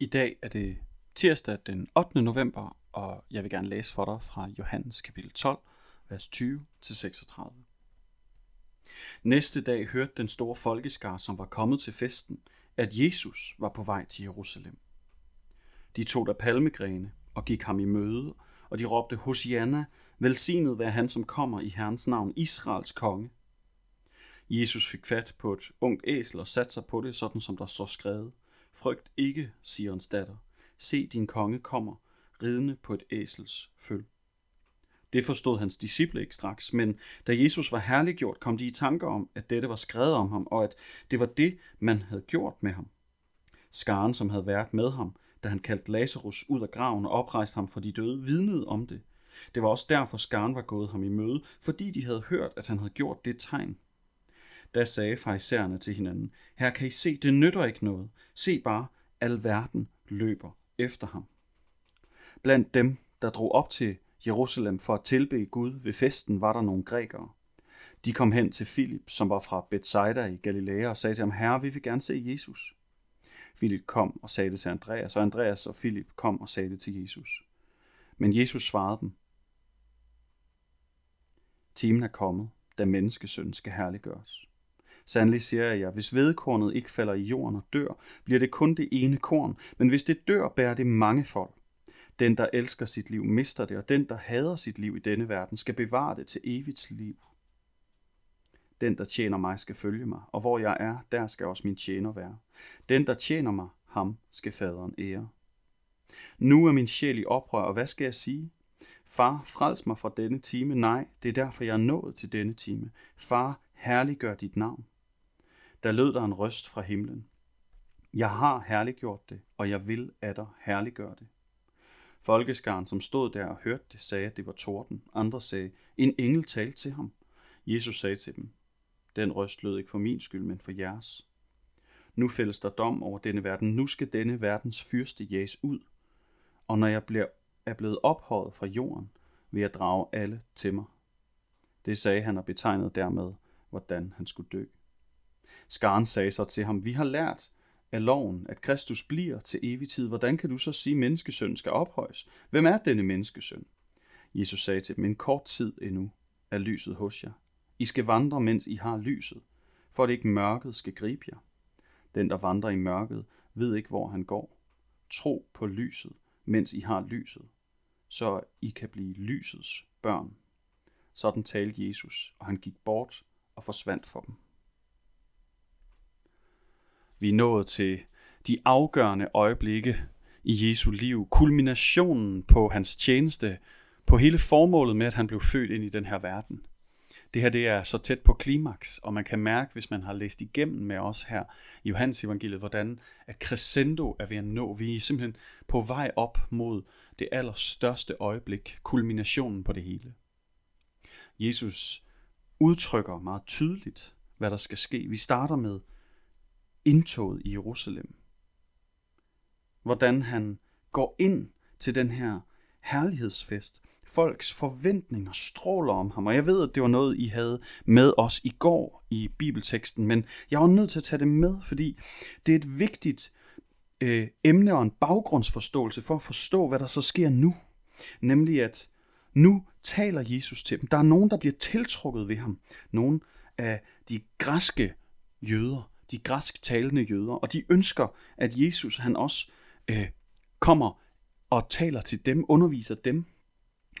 I dag er det tirsdag den 8. november, og jeg vil gerne læse for dig fra Johannes kapitel 12, vers 20-36. Næste dag hørte den store folkeskar, som var kommet til festen, at Jesus var på vej til Jerusalem. De tog der palmegrene og gik ham i møde, og de råbte, Hosianna, velsignet være han, som kommer i Herrens navn, Israels konge. Jesus fik fat på et ungt æsel og satte sig på det, sådan som der står skrevet. Frygt ikke, Sions datter. Se, din konge kommer, ridende på et æsels føl. Det forstod hans disciple ikke straks, men da Jesus var herliggjort, kom de i tanker om, at dette var skrevet om ham, og at det var det, man havde gjort med ham. Skaren, som havde været med ham, da han kaldte Lazarus ud af graven og oprejste ham fra de døde, vidnede om det. Det var også derfor, skaren var gået ham i møde, fordi de havde hørt, at han havde gjort det tegn. Da sagde farisæerne til hinanden, her kan I se, det nytter ikke noget. Se bare, al verden løber efter ham. Blandt dem, der drog op til Jerusalem for at tilbe Gud ved festen, var der nogle grækere. De kom hen til Filip, som var fra Bethsaida i Galilea, og sagde til ham, Herre, vi vil gerne se Jesus. Filip kom og sagde det til Andreas, og Andreas og Filip kom og sagde det til Jesus. Men Jesus svarede dem, Timen er kommet, da menneskesøn skal herliggøres. Sandelig siger jeg jer, hvis vedkornet ikke falder i jorden og dør, bliver det kun det ene korn, men hvis det dør, bærer det mange folk. Den, der elsker sit liv, mister det, og den, der hader sit liv i denne verden, skal bevare det til evigt liv. Den, der tjener mig, skal følge mig, og hvor jeg er, der skal også min tjener være. Den, der tjener mig, ham skal faderen ære. Nu er min sjæl i oprør, og hvad skal jeg sige? Far, frels mig fra denne time. Nej, det er derfor, jeg er nået til denne time. Far, herliggør dit navn. Der lød der en røst fra himlen. Jeg har herliggjort det, og jeg vil at der herliggøre det. Folkeskaren, som stod der og hørte det, sagde, at det var torden. Andre sagde, en engel talte til ham. Jesus sagde til dem, den røst lød ikke for min skyld, men for jeres. Nu fældes der dom over denne verden. Nu skal denne verdens fyrste jages ud. Og når jeg bliver, er blevet ophøjet fra jorden, vil jeg drage alle til mig. Det sagde han og betegnede dermed, hvordan han skulle dø. Skaren sagde så til ham, vi har lært af loven, at Kristus bliver til evig tid. Hvordan kan du så sige, at menneskesøn skal ophøjes? Hvem er denne menneskesøn? Jesus sagde til dem, en kort tid endnu er lyset hos jer. I skal vandre, mens I har lyset, for at ikke mørket skal gribe jer. Den, der vandrer i mørket, ved ikke, hvor han går. Tro på lyset, mens I har lyset, så I kan blive lysets børn. Sådan talte Jesus, og han gik bort og forsvandt for dem. Vi er nået til de afgørende øjeblikke i Jesu liv, kulminationen på hans tjeneste, på hele formålet med, at han blev født ind i den her verden. Det her det er så tæt på klimaks, og man kan mærke, hvis man har læst igennem med os her i Johannes evangeliet, hvordan at crescendo er ved at nå. Vi er simpelthen på vej op mod det allerstørste øjeblik, kulminationen på det hele. Jesus udtrykker meget tydeligt, hvad der skal ske. Vi starter med indtoget i Jerusalem. Hvordan han går ind til den her herlighedsfest. Folks forventninger stråler om ham, og jeg ved, at det var noget, I havde med os i går i bibelteksten, men jeg var nødt til at tage det med, fordi det er et vigtigt øh, emne og en baggrundsforståelse for at forstå, hvad der så sker nu. Nemlig at nu taler Jesus til dem. Der er nogen, der bliver tiltrukket ved ham. Nogen af de græske jøder, de græsk talende jøder, og de ønsker, at Jesus han også øh, kommer og taler til dem, underviser dem.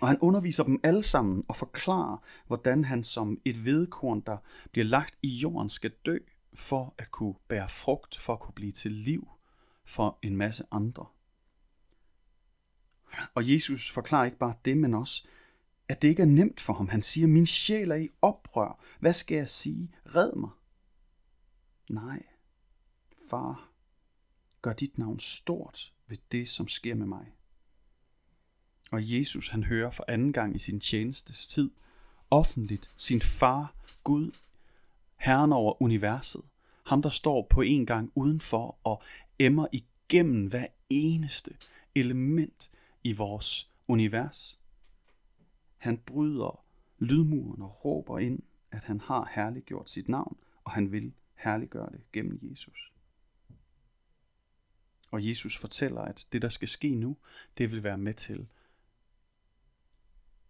Og han underviser dem alle sammen og forklarer, hvordan han som et vedkorn, der bliver lagt i jorden, skal dø for at kunne bære frugt, for at kunne blive til liv for en masse andre. Og Jesus forklarer ikke bare det, men også, at det ikke er nemt for ham. Han siger, min sjæl er i oprør. Hvad skal jeg sige? Red mig. Nej, far, gør dit navn stort ved det, som sker med mig. Og Jesus, han hører for anden gang i sin tjenestes tid, offentligt sin far, Gud, Herren over universet, ham der står på en gang udenfor og emmer igennem hver eneste element i vores univers. Han bryder lydmuren og råber ind, at han har herliggjort sit navn, og han vil herliggør det gennem Jesus. Og Jesus fortæller, at det, der skal ske nu, det vil være med til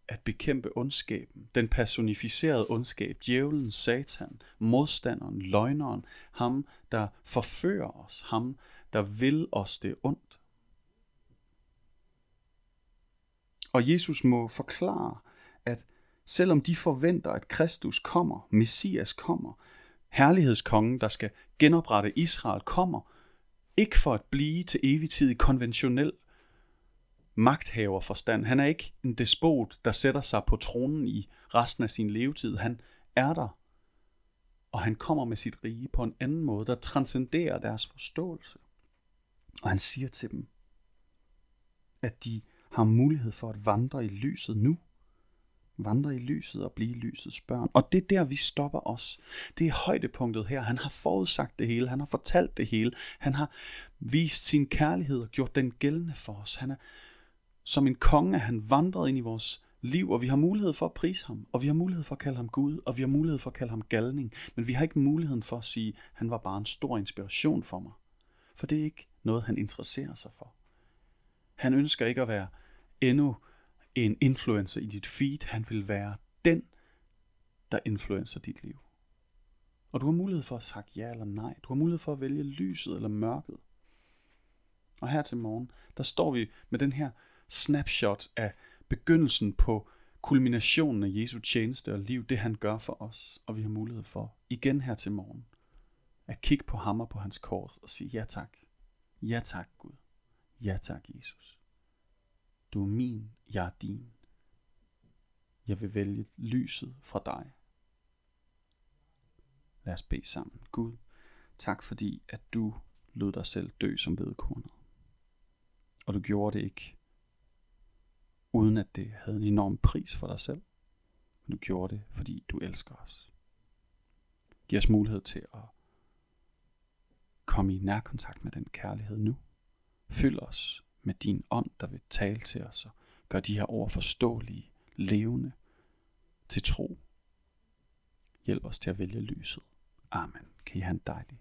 at bekæmpe ondskaben, den personificerede ondskab, djævlen, satan, modstanderen, løgneren, ham, der forfører os, ham, der vil os det ondt. Og Jesus må forklare, at selvom de forventer, at Kristus kommer, Messias kommer, herlighedskongen, der skal genoprette Israel, kommer, ikke for at blive til evig tid i konventionel magthaverforstand. Han er ikke en despot, der sætter sig på tronen i resten af sin levetid. Han er der, og han kommer med sit rige på en anden måde, der transcenderer deres forståelse. Og han siger til dem, at de har mulighed for at vandre i lyset nu. Vandre i lyset og blive lysets børn. Og det er der, vi stopper os. Det er højdepunktet her. Han har forudsagt det hele. Han har fortalt det hele. Han har vist sin kærlighed og gjort den gældende for os. Han er som en konge, er han vandret ind i vores liv, og vi har mulighed for at prise ham, og vi har mulighed for at kalde ham Gud, og vi har mulighed for at kalde ham galning, men vi har ikke muligheden for at sige, at han var bare en stor inspiration for mig. For det er ikke noget, han interesserer sig for. Han ønsker ikke at være endnu en influencer i dit feed. Han vil være den, der influencer dit liv. Og du har mulighed for at sige ja eller nej. Du har mulighed for at vælge lyset eller mørket. Og her til morgen, der står vi med den her snapshot af begyndelsen på kulminationen af Jesu tjeneste og liv, det han gør for os. Og vi har mulighed for igen her til morgen at kigge på ham og på hans kors og sige ja tak. Ja tak Gud. Ja tak Jesus. Du er min, jeg er din. Jeg vil vælge lyset fra dig. Lad os bede sammen. Gud, tak fordi, at du lod dig selv dø som vedkornet. Og du gjorde det ikke, uden at det havde en enorm pris for dig selv. Men du gjorde det, fordi du elsker os. Giv os mulighed til at komme i nærkontakt med den kærlighed nu. Fyld os med din ånd, der vil tale til os og Gør de her ord forståelige, levende, til tro. Hjælp os til at vælge lyset. Amen. Kan I have en dejlig